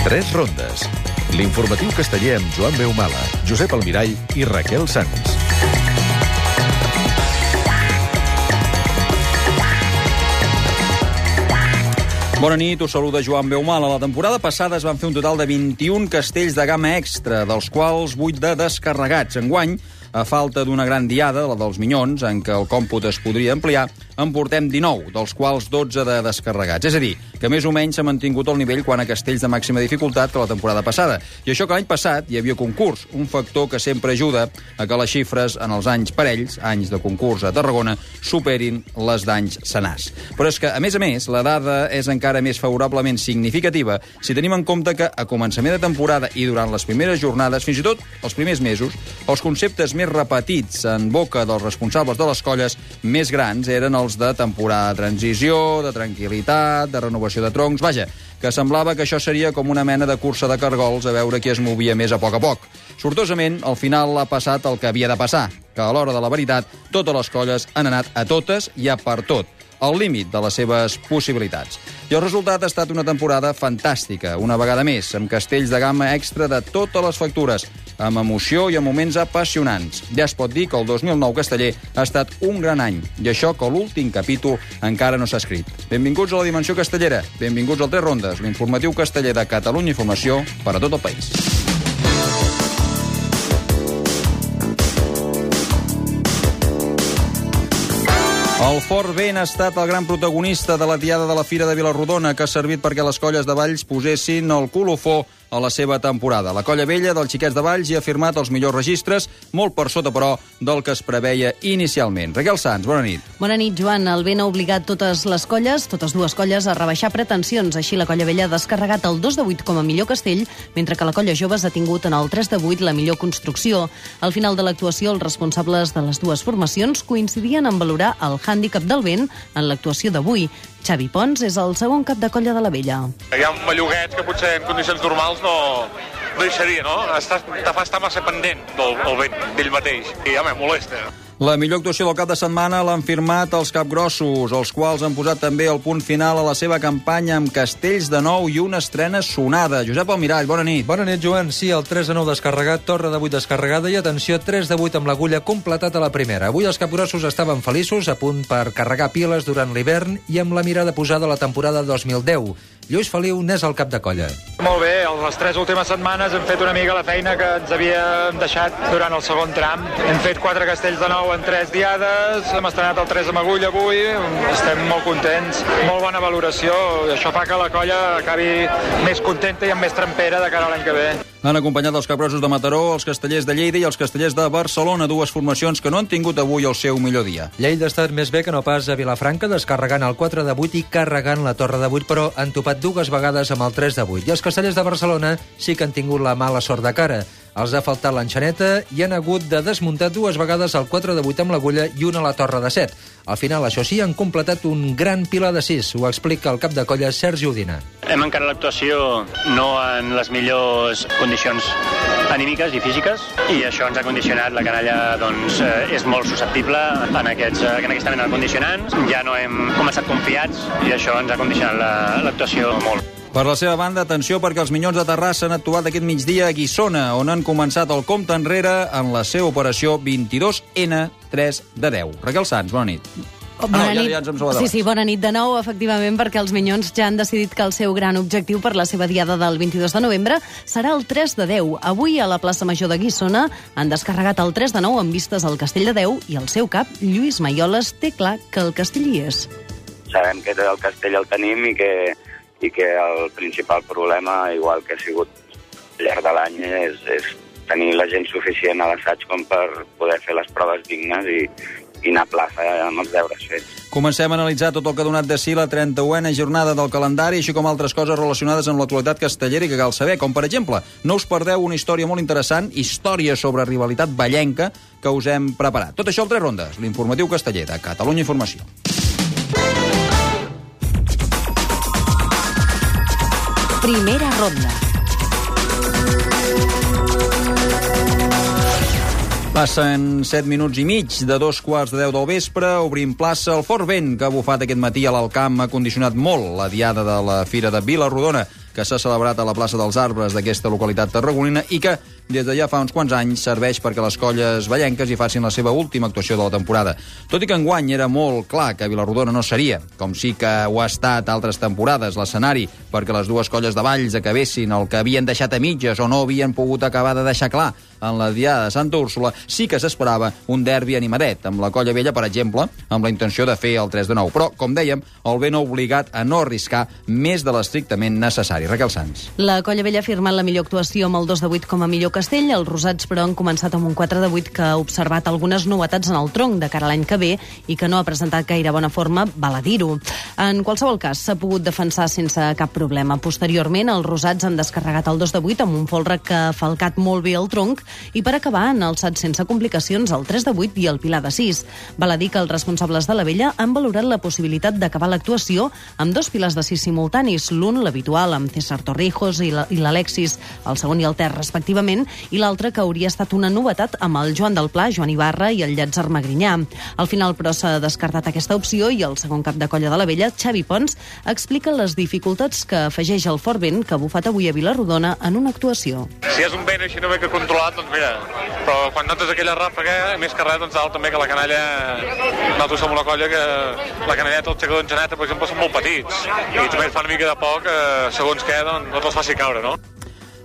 Tres rondes. L'informatiu casteller amb Joan Beumala, Josep Almirall i Raquel Sans. Bona nit, us saluda Joan Beumala. La temporada passada es van fer un total de 21 castells de gamma extra, dels quals 8 de descarregats. Enguany, a falta d'una gran diada, la dels Minyons, en què el còmput es podria ampliar, en portem 19, dels quals 12 de descarregats. És a dir, que més o menys s'ha mantingut el nivell quan a castells de màxima dificultat que la temporada passada. I això que l'any passat hi havia concurs, un factor que sempre ajuda a que les xifres en els anys parells, anys de concurs a Tarragona, superin les d'anys senars. Però és que, a més a més, la dada és encara més favorablement significativa si tenim en compte que a començament de temporada i durant les primeres jornades, fins i tot els primers mesos, els conceptes més repetits en boca dels responsables de les colles més grans eren els de temporada de transició, de tranquil·litat, de renovació de troncs... Vaja, que semblava que això seria com una mena de cursa de cargols a veure qui es movia més a poc a poc. Sortosament, al final ha passat el que havia de passar, que a l'hora de la veritat totes les colles han anat a totes i a per tot al límit de les seves possibilitats. I el resultat ha estat una temporada fantàstica, una vegada més, amb castells de gamma extra de totes les factures, amb emoció i amb moments apassionants. Ja es pot dir que el 2009 casteller ha estat un gran any, i això que l'últim capítol encara no s'ha escrit. Benvinguts a la Dimensió Castellera, benvinguts al Tres Rondes, l'informatiu casteller de Catalunya Informació per a tot el país. El fort vent ha estat el gran protagonista de la diada de la Fira de Vilarrodona, que ha servit perquè les colles de Valls posessin el colofó a la seva temporada. La colla vella dels xiquets de Valls hi ha firmat els millors registres, molt per sota, però, del que es preveia inicialment. Raquel Sanz, bona nit. Bona nit, Joan. El vent ha obligat totes les colles, totes dues colles, a rebaixar pretensions. Així, la colla vella ha descarregat el 2 de 8 com a millor castell, mentre que la colla joves ha tingut en el 3 de 8 la millor construcció. Al final de l'actuació, els responsables de les dues formacions coincidien en valorar el hàndicap del vent en l'actuació d'avui. Xavi Pons és el segon cap de colla de la vella. Hi ha malloguets que potser en condicions normals no, no deixaria, no? Està, te fa estar massa pendent del, del vent d'ell mateix. I, home, molesta. La millor actuació del cap de setmana l'han firmat els capgrossos, els quals han posat també el punt final a la seva campanya amb castells de nou i una estrena sonada. Josep Almirall, bona nit. Bona nit, Joan. Sí, el 3 de 9 descarregat, torre de 8 descarregada i, atenció, 3 de 8 amb l'agulla completat a la primera. Avui els capgrossos estaven feliços, a punt per carregar piles durant l'hivern i amb la mirada posada a la temporada 2010. Lluís Feliu n'és el cap de colla. Molt bé, les tres últimes setmanes hem fet una mica la feina que ens havíem deixat durant el segon tram. Hem fet quatre castells de nou en tres diades, hem estrenat el 3 amb agulla avui, estem molt contents, molt bona valoració, i això fa que la colla acabi més contenta i amb més trempera de cara a l'any que ve. Han acompanyat els caprosos de Mataró, els castellers de Lleida i els castellers de Barcelona, dues formacions que no han tingut avui el seu millor dia. Lleida ha estat més bé que no pas a Vilafranca, descarregant el 4 de 8 i carregant la torre de 8, però han topat dues vegades amb el 3 de 8. I els castellers de Barcelona sí que han tingut la mala sort de cara. Els ha faltat l'enxaneta i han hagut de desmuntar dues vegades el 4 de 8 amb l'agulla i una a la torre de 7. Al final, això sí, han completat un gran pilar de 6. Ho explica el cap de colla Sergi Udina. Hem encarat l'actuació no en les millors condicions anímiques i físiques i això ens ha condicionat. La canalla doncs, eh, és molt susceptible en, aquests, eh, en aquesta mena de condicionants. Ja no hem començat confiats i això ens ha condicionat l'actuació la, molt. Per la seva banda, atenció perquè els Minyons de Terrassa han actuat aquest migdia a Guissona, on han començat el compte enrere en la seva operació 22N3 de 10. Raquel Sanz, bona nit. Bona Ah, no, ja- nit. ja salvat sí, sí, bona nit de nou, efectivament, perquè els Minyons ja han decidit que el seu gran objectiu per la seva diada del 22 de novembre serà el 3 de 10. Avui, a la plaça Major de Guissona, han descarregat el 3 de 9 amb vistes al Castell de Déu i el seu cap, Lluís Maioles, té clar que el castell hi és. sabem que el castell el tenim i que, i que el principal problema, igual que ha sigut al llarg de l'any, és, és tenir la gent suficient a l'assaig com per poder fer les proves dignes i, i anar a plaça amb els deures fets. Comencem a analitzar tot el que ha donat de si la 31a jornada del calendari, així com altres coses relacionades amb l'actualitat castellera i que cal saber, com per exemple, no us perdeu una història molt interessant, història sobre rivalitat ballenca, que us hem preparat. Tot això al Tres Rondes, l'informatiu casteller de Catalunya Informació. Primera ronda. Passen 7 minuts i mig de dos quarts de 10 del vespre, obrim plaça. El fort vent que ha bufat aquest matí a l'Alcamp ha condicionat molt la diada de la Fira de Vila Rodona. que s'ha celebrat a la plaça dels Arbres d'aquesta localitat tarragonina i que des de ja fa uns quants anys serveix perquè les colles ballenques hi facin la seva última actuació de la temporada. Tot i que enguany era molt clar que Vilarrodona no seria, com sí que ho ha estat altres temporades, l'escenari perquè les dues colles de Valls acabessin el que havien deixat a mitges o no havien pogut acabar de deixar clar en la Diada de Santa Úrsula, sí que s'esperava un derbi animadet, amb la colla vella, per exemple, amb la intenció de fer el 3 de 9. Però, com dèiem, el ben ha obligat a no arriscar més de l'estrictament necessari. Raquel Sanz. La colla vella ha firmat la millor actuació amb el 2 de 8 com a millor castell. Els rosats, però, han començat amb un 4 de 8 que ha observat algunes novetats en el tronc de cara a l'any que ve i que no ha presentat gaire bona forma, val a dir-ho. En qualsevol cas, s'ha pogut defensar sense cap problema. Posteriorment, els rosats han descarregat el 2 de 8 amb un folre que ha falcat molt bé el tronc i per acabar han alçat sense complicacions el 3 de 8 i el Pilar de 6. Val a dir que els responsables de la vella han valorat la possibilitat d'acabar l'actuació amb dos pilars de 6 simultanis, l'un l'habitual amb César Torrijos i l'Alexis, el segon i el ter respectivament, i l'altre que hauria estat una novetat amb el Joan del Pla, Joan Ibarra i el Llàtzer Magrinyà. Al final, però, s'ha descartat aquesta opció i el segon cap de colla de la vella, Xavi Pons, explica les dificultats que afegeix el fort vent que ha bufat avui a Vilarrodona en una actuació. Si és un vent així no bé que controlat, doncs mira, però quan notes aquella ràfaga, més que res, doncs dalt també que la canalla, nosaltres som una colla que la canalleta, el xacó d'engeneta, per exemple, són molt petits, i també fa una mica de por que, segons què, doncs, no te'ls faci caure, no?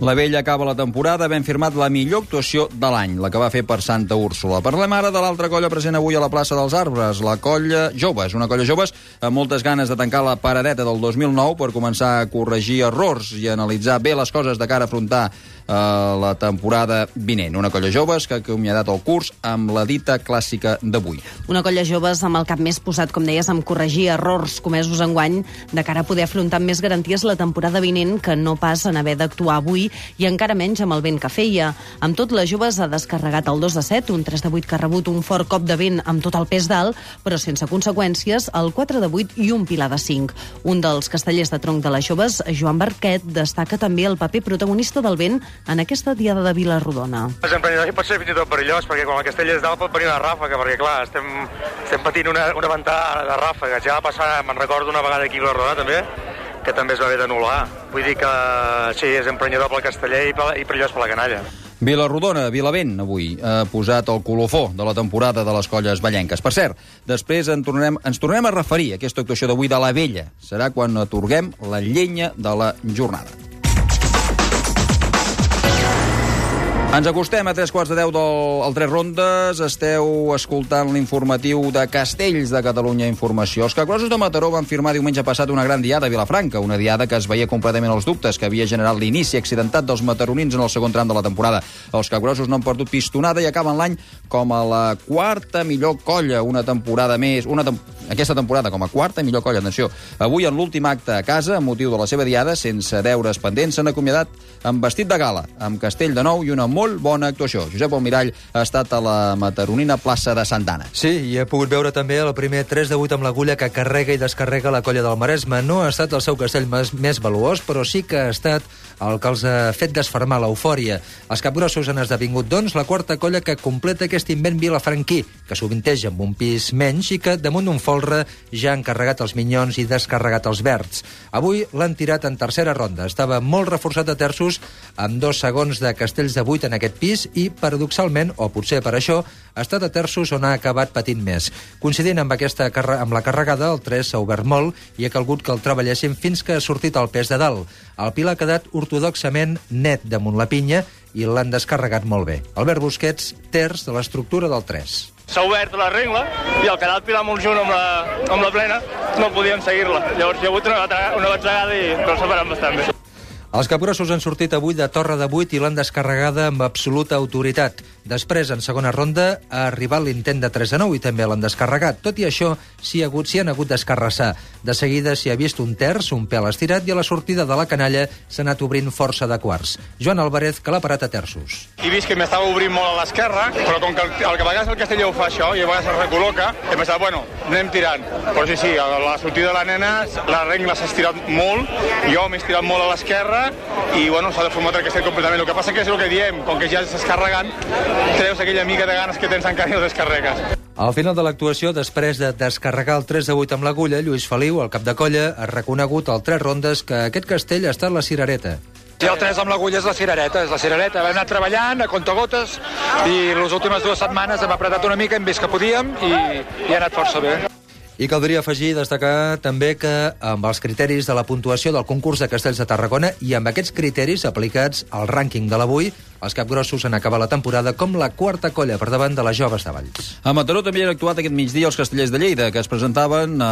La vella acaba la temporada havent firmat la millor actuació de l'any, la que va fer per Santa Úrsula. Parlem ara de l'altra colla present avui a la plaça dels Arbres, la colla Joves, una colla joves amb moltes ganes de tancar la paradeta del 2009 per començar a corregir errors i analitzar bé les coses de cara a afrontar eh, la temporada vinent. Una colla joves que ha acomiadat el curs amb la dita clàssica d'avui. Una colla joves amb el cap més posat, com deies, amb corregir errors comesos en guany de cara a poder afrontar amb més garanties la temporada vinent que no pas en haver d'actuar avui i encara menys amb el vent que feia. Amb tot, la Joves ha descarregat el 2 de 7, un 3 de 8 que ha rebut un fort cop de vent amb tot el pes dalt, però sense conseqüències, el 4 de 8 i un pilar de 5. Un dels castellers de tronc de les Joves, Joan Barquet, destaca també el paper protagonista del vent en aquesta diada de Vilarrodona. És emprenedor i pot ser fins i tot perillós, perquè quan el castell és dalt pot venir una ràfaga, perquè clar, estem, estem patint una, una ventada de ràfaga. Ja va passar, me'n recordo una vegada aquí a Vilarrodona també, que també es va haver d'anul·lar. Vull dir que sí, és emprenyador pel casteller i, pel, i perillós per la canalla. Vilarrodona, Vilavent, avui, ha posat el colofó de la temporada de les colles ballenques. Per cert, després en tornem, ens tornem a referir a aquesta actuació d'avui de la vella. Serà quan atorguem la llenya de la jornada. Ens acostem a tres quarts de deu del el Tres Rondes. Esteu escoltant l'informatiu de Castells de Catalunya Informació. Els capgrossos de Mataró van firmar diumenge passat una gran diada a Vilafranca, una diada que es veia completament els dubtes que havia generat l'inici accidentat dels mataronins en el segon tram de la temporada. Els capgrossos no han perdut pistonada i acaben l'any com a la quarta millor colla, una temporada més, una tem aquesta temporada com a quarta millor colla. Atenció, avui en l'últim acte a casa, amb motiu de la seva diada, sense deures pendents, s'han acomiadat amb vestit de gala, amb castell de nou i una molt bona actuació. Josep Almirall ha estat a la Mataronina plaça de Santana. Sí, i he pogut veure també el primer 3 de 8 amb l'agulla que carrega i descarrega la colla del Maresme. No ha estat el seu castell més, més valuós, però sí que ha estat el que els ha fet desfermar l'eufòria. Els capgrossos han esdevingut, doncs, la quarta colla que completa aquest invent vilafranquí, que sovinteja amb un pis menys i que, damunt d'un folre, ja han carregat els minyons i descarregat els verds. Avui l'han tirat en tercera ronda. Estava molt reforçat a terços, amb dos segons de castells de 8 en aquest pis i, paradoxalment, o potser per això, ha estat a terços on ha acabat patint més. Coincidint amb, aquesta, amb la carregada, el 3 s'ha obert molt i ha calgut que el treballessin fins que ha sortit el pes de dalt. El Pilar ha quedat ortodoxament net damunt la pinya i l'han descarregat molt bé. Albert Busquets, terç de l'estructura del 3 s'ha obert la regla i el canal Pilar molt junt amb la, amb la plena no podíem seguir-la. Llavors hi ha hagut una, una batzegada i però separant bastant bé. Els capgrossos han sortit avui de Torre de 8 i l'han descarregada amb absoluta autoritat. Després, en segona ronda, ha arribat l'intent de 3 a 9 i també l'han descarregat. Tot i això, s'hi ha hagut, s'hi han hagut d'escarrassar. De seguida s'hi ha vist un terç, un pèl estirat, i a la sortida de la canalla s'ha anat obrint força de quarts. Joan Alvarez, que l'ha parat a terços. He vist que m'estava obrint molt a l'esquerra, però com que el, el que a vegades el Castelló fa això i a vegades es recol·loca, he pensat, bueno, anem tirant. Però sí, sí, a la sortida de la nena, la regla s'ha estirat molt, jo m'he estirat molt a l'esquerra, i bueno, s'ha de format el castell completament. El que passa que és el que diem, com que ja s'estàs carregant, treus aquella mica de ganes que tens encara i ho descarregues. Al final de l'actuació, després de descarregar el 3 de 8 amb l'agulla, Lluís Feliu, el cap de colla, ha reconegut al tres rondes que aquest castell ha estat la cirereta. Sí, el 3 amb l'agulla és la cirereta, és la cirereta. Vam anar treballant a contagotes i les últimes dues setmanes hem apretat una mica, hem vist que podíem i, i ha anat força bé. I caldria afegir i destacar també que amb els criteris de la puntuació del concurs de Castells de Tarragona i amb aquests criteris aplicats al rànquing de l'avui, els capgrossos han acabat la temporada com la quarta colla per davant de les joves de Valls. A Mataró també han actuat aquest migdia els castellers de Lleida, que es presentaven a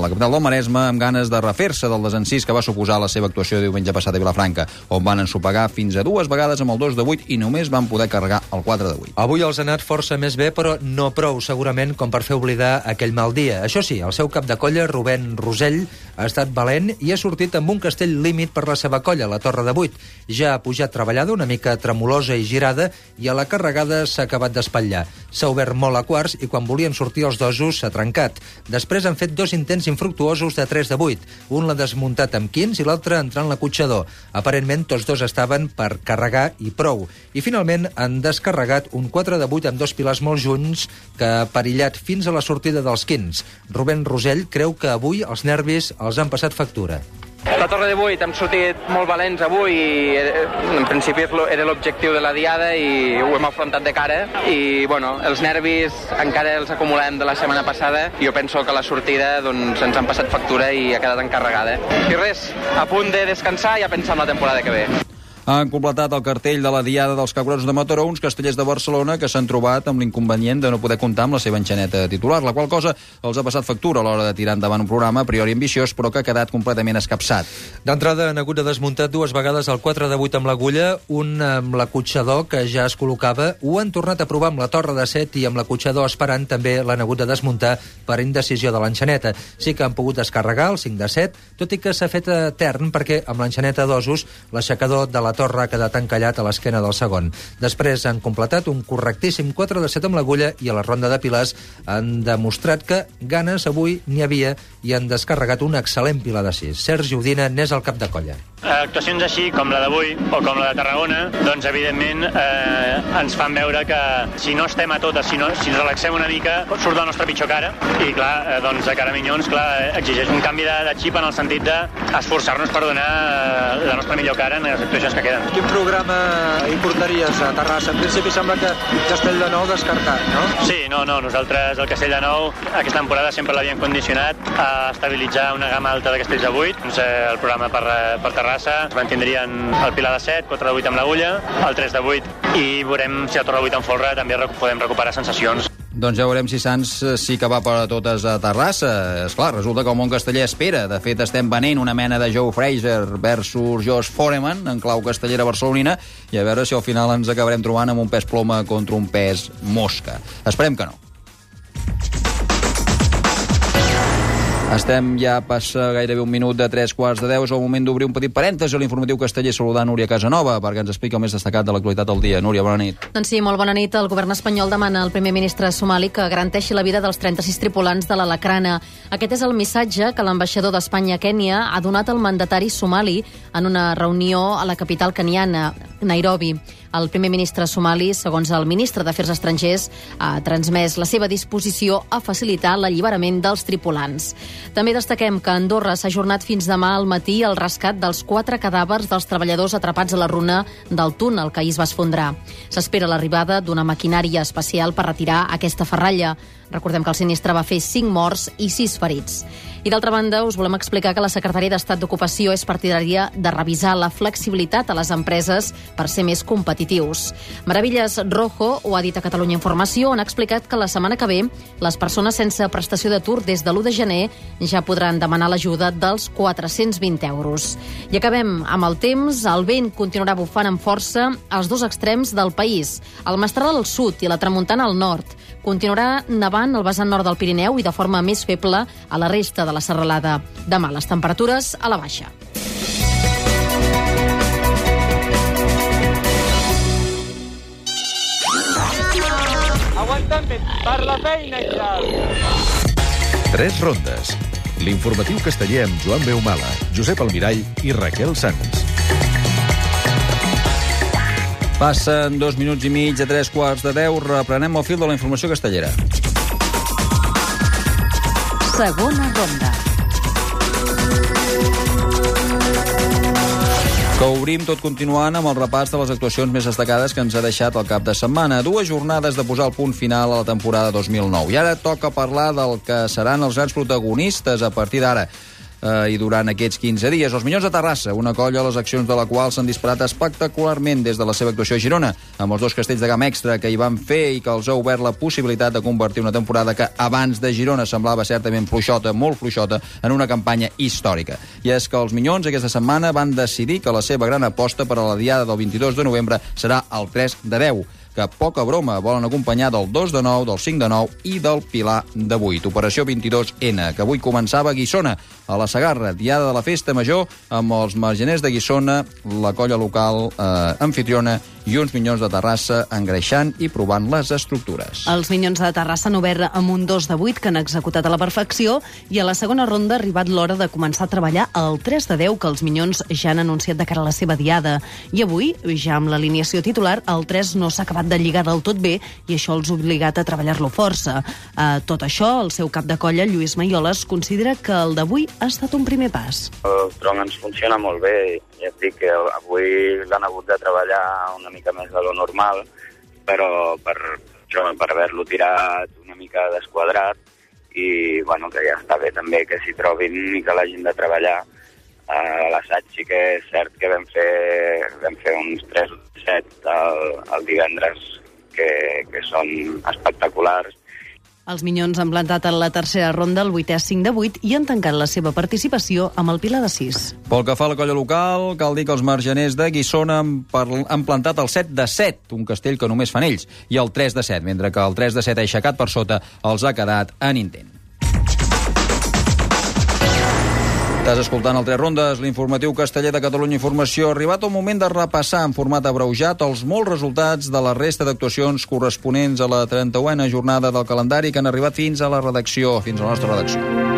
la capital del Maresme amb ganes de refer-se del desencís que va suposar la seva actuació diumenge passat a Vilafranca, on van ensopegar fins a dues vegades amb el 2 de 8 i només van poder carregar el 4 de 8. Avui els ha anat força més bé, però no prou, segurament, com per fer oblidar aquell mal dia. Això sí, el seu cap de colla, Rubén Rosell, ha estat valent i ha sortit amb un castell límit per la seva colla, la Torre de 8. Ja ha pujat treballada, una mica tremolosa i girada, i a la carregada s'ha acabat d'espatllar. S'ha obert molt a quarts i quan volien sortir els dosos s'ha trencat. Després han fet dos intents infructuosos de 3 de 8. Un l'ha desmuntat amb 15 i l'altre entrant l'acotxador. Aparentment tots dos estaven per carregar i prou. I finalment han descarregat un 4 de 8 amb dos pilars molt junts que ha perillat fins a la sortida dels quins. Rubén Rosell creu que avui els nervis els han passat factura. La Torre de 8 hem sortit molt valents avui i eh, en principi era l'objectiu de la diada i ho hem afrontat de cara i bueno, els nervis encara els acumulem de la setmana passada i jo penso que la sortida doncs, ens han passat factura i ha quedat encarregada. I res, a punt de descansar i a pensar en la temporada que ve. Han completat el cartell de la Diada dels Capgrossos de Mataró uns castellers de Barcelona que s'han trobat amb l'inconvenient de no poder comptar amb la seva enxaneta titular, la qual cosa els ha passat factura a l'hora de tirar endavant un programa a priori ambiciós, però que ha quedat completament escapçat. D'entrada han hagut de desmuntar dues vegades el 4 de 8 amb l'agulla, un amb l'acotxador que ja es col·locava, ho han tornat a provar amb la torre de 7 i amb l'acotxador esperant també l'han hagut de desmuntar per indecisió de l'enxaneta. Sí que han pogut descarregar el 5 de 7, tot i que s'ha fet etern perquè amb l'enxaneta d'osos l'aixecador de la torre ha quedat encallat a l'esquena del segon. Després han completat un correctíssim 4 de 7 amb l'agulla i a la ronda de pilars han demostrat que ganes avui n'hi havia i han descarregat un excel·lent pilar de 6. Sergi Udina n'és el cap de colla. Actuacions així, com la d'avui o com la de Tarragona, doncs evidentment eh, ens fan veure que si no estem a totes, si, no, si ens relaxem una mica, surt la nostra pitjor cara. I clar, eh, doncs a cara Minyons, clar, eh, exigeix un canvi de, de xip en el sentit d'esforçar-nos per donar eh, la nostra millor cara en les actuacions que queden. Quin programa hi portaries a Terrassa? En principi sembla que Castell de Nou descartat, no? Sí, no, no, nosaltres el Castell de Nou aquesta temporada sempre l'havíem condicionat a estabilitzar una gamma alta de castells de 8. Doncs, eh, el programa per, eh, per Terrassa es mantindrien el Pilar de 7, 4 de 8 amb l'agulla, el 3 de 8 i veurem si a Torre de 8 amb folre també podem recuperar sensacions. Doncs ja veurem si Sants eh, sí que va per a totes a Terrassa. És clar, resulta que el món casteller espera. De fet, estem venent una mena de Joe Fraser versus Josh Foreman en clau castellera barcelonina i a veure si al final ens acabarem trobant amb un pes ploma contra un pes mosca. Esperem que no. Estem ja passa gairebé un minut de tres quarts de deu. És el moment d'obrir un petit parèntesi a l'informatiu casteller saludar Núria Casanova perquè ens explica el més destacat de l'actualitat del dia. Núria, bona nit. Doncs sí, molt bona nit. El govern espanyol demana al primer ministre somali que garanteixi la vida dels 36 tripulants de l'Alacrana. Aquest és el missatge que l'ambaixador d'Espanya a Kènia ha donat al mandatari somali en una reunió a la capital keniana, Nairobi. El primer ministre somali, segons el ministre d'Afers Estrangers, ha transmès la seva disposició a facilitar l'alliberament dels tripulants. També destaquem que Andorra s'ha ajornat fins demà al matí el rescat dels quatre cadàvers dels treballadors atrapats a la runa del túnel que ahir es va esfondrar. S'espera l'arribada d'una maquinària especial per retirar aquesta ferralla. Recordem que el sinistre va fer 5 morts i 6 ferits. I d'altra banda, us volem explicar que la Secretaria d'Estat d'Ocupació és partidària de revisar la flexibilitat a les empreses per ser més competitius. Meravilles Rojo ho ha dit a Catalunya Informació, on ha explicat que la setmana que ve les persones sense prestació d'atur des de l'1 de gener ja podran demanar l'ajuda dels 420 euros. I acabem amb el temps. El vent continuarà bufant amb força als dos extrems del país. El mestral al sud i la tramuntana al nord. Continuarà nevant al vessant nord del Pirineu i de forma més feble a la resta de la serralada. Demà les temperatures a la baixa. Aguanta'm per la feina, ja! Tres rondes. L'informatiu casteller amb Joan Beumala, Josep Almirall i Raquel Sanz. Passen dos minuts i mig a tres quarts de deu. Reprenem el fil de la informació castellera. Segona ronda. Que obrim tot continuant amb el repàs de les actuacions més destacades que ens ha deixat el cap de setmana. Dues jornades de posar el punt final a la temporada 2009. I ara toca parlar del que seran els grans protagonistes a partir d'ara eh, i durant aquests 15 dies. Els Minyons de Terrassa, una colla les accions de la qual s'han disparat espectacularment des de la seva actuació a Girona, amb els dos castells de gamma extra que hi van fer i que els ha obert la possibilitat de convertir una temporada que abans de Girona semblava certament fluixota, molt fluixota, en una campanya històrica. I és que els Minyons aquesta setmana van decidir que la seva gran aposta per a la diada del 22 de novembre serà el 3 de 10 que poca broma volen acompanyar del 2 de 9, del 5 de 9 i del Pilar de 8. Operació 22N, que avui començava a Guissona, a la Sagarra, diada de la Festa Major, amb els margeners de Guissona, la colla local eh, anfitriona i uns minyons de Terrassa engreixant i provant les estructures. Els Minyons de Terrassa han obert amb un 2 de 8 que han executat a la perfecció i a la segona ronda ha arribat l'hora de començar a treballar el 3 de 10 que els Minyons ja han anunciat de cara a la seva diada. I avui, ja amb l'alineació titular, el 3 no s'ha acabat de lligar del tot bé i això els ha obligat a treballar-lo força. Uh, tot això, el seu cap de colla, Lluís Maioles, considera que el d'avui ha estat un primer pas. El tronc ens funciona molt bé. Ja et dic que avui l'han hagut de treballar una mica més de lo normal, però per, això, per haver-lo tirat una mica desquadrat i bueno, que ja està bé també que s'hi trobin i que l'hagin de treballar. A l'assaig sí que és cert que vam fer, vam fer uns 3 o 7 el, el divendres que, que són espectaculars Els Minyons han plantat en la tercera ronda el 8è 5 de 8 i han tancat la seva participació amb el Pilar de 6. Pel que fa a la colla local, cal dir que els margeners de Guissona han, han plantat el 7 de 7, un castell que només fan ells, i el 3 de 7, mentre que el 3 de 7 aixecat per sota els ha quedat en intent. Estàs escoltant el Tres Rondes, l'informatiu casteller de Catalunya Informació. Ha arribat el moment de repassar en format abreujat els molts resultats de la resta d'actuacions corresponents a la 31a jornada del calendari que han arribat fins a la redacció, fins a la nostra redacció.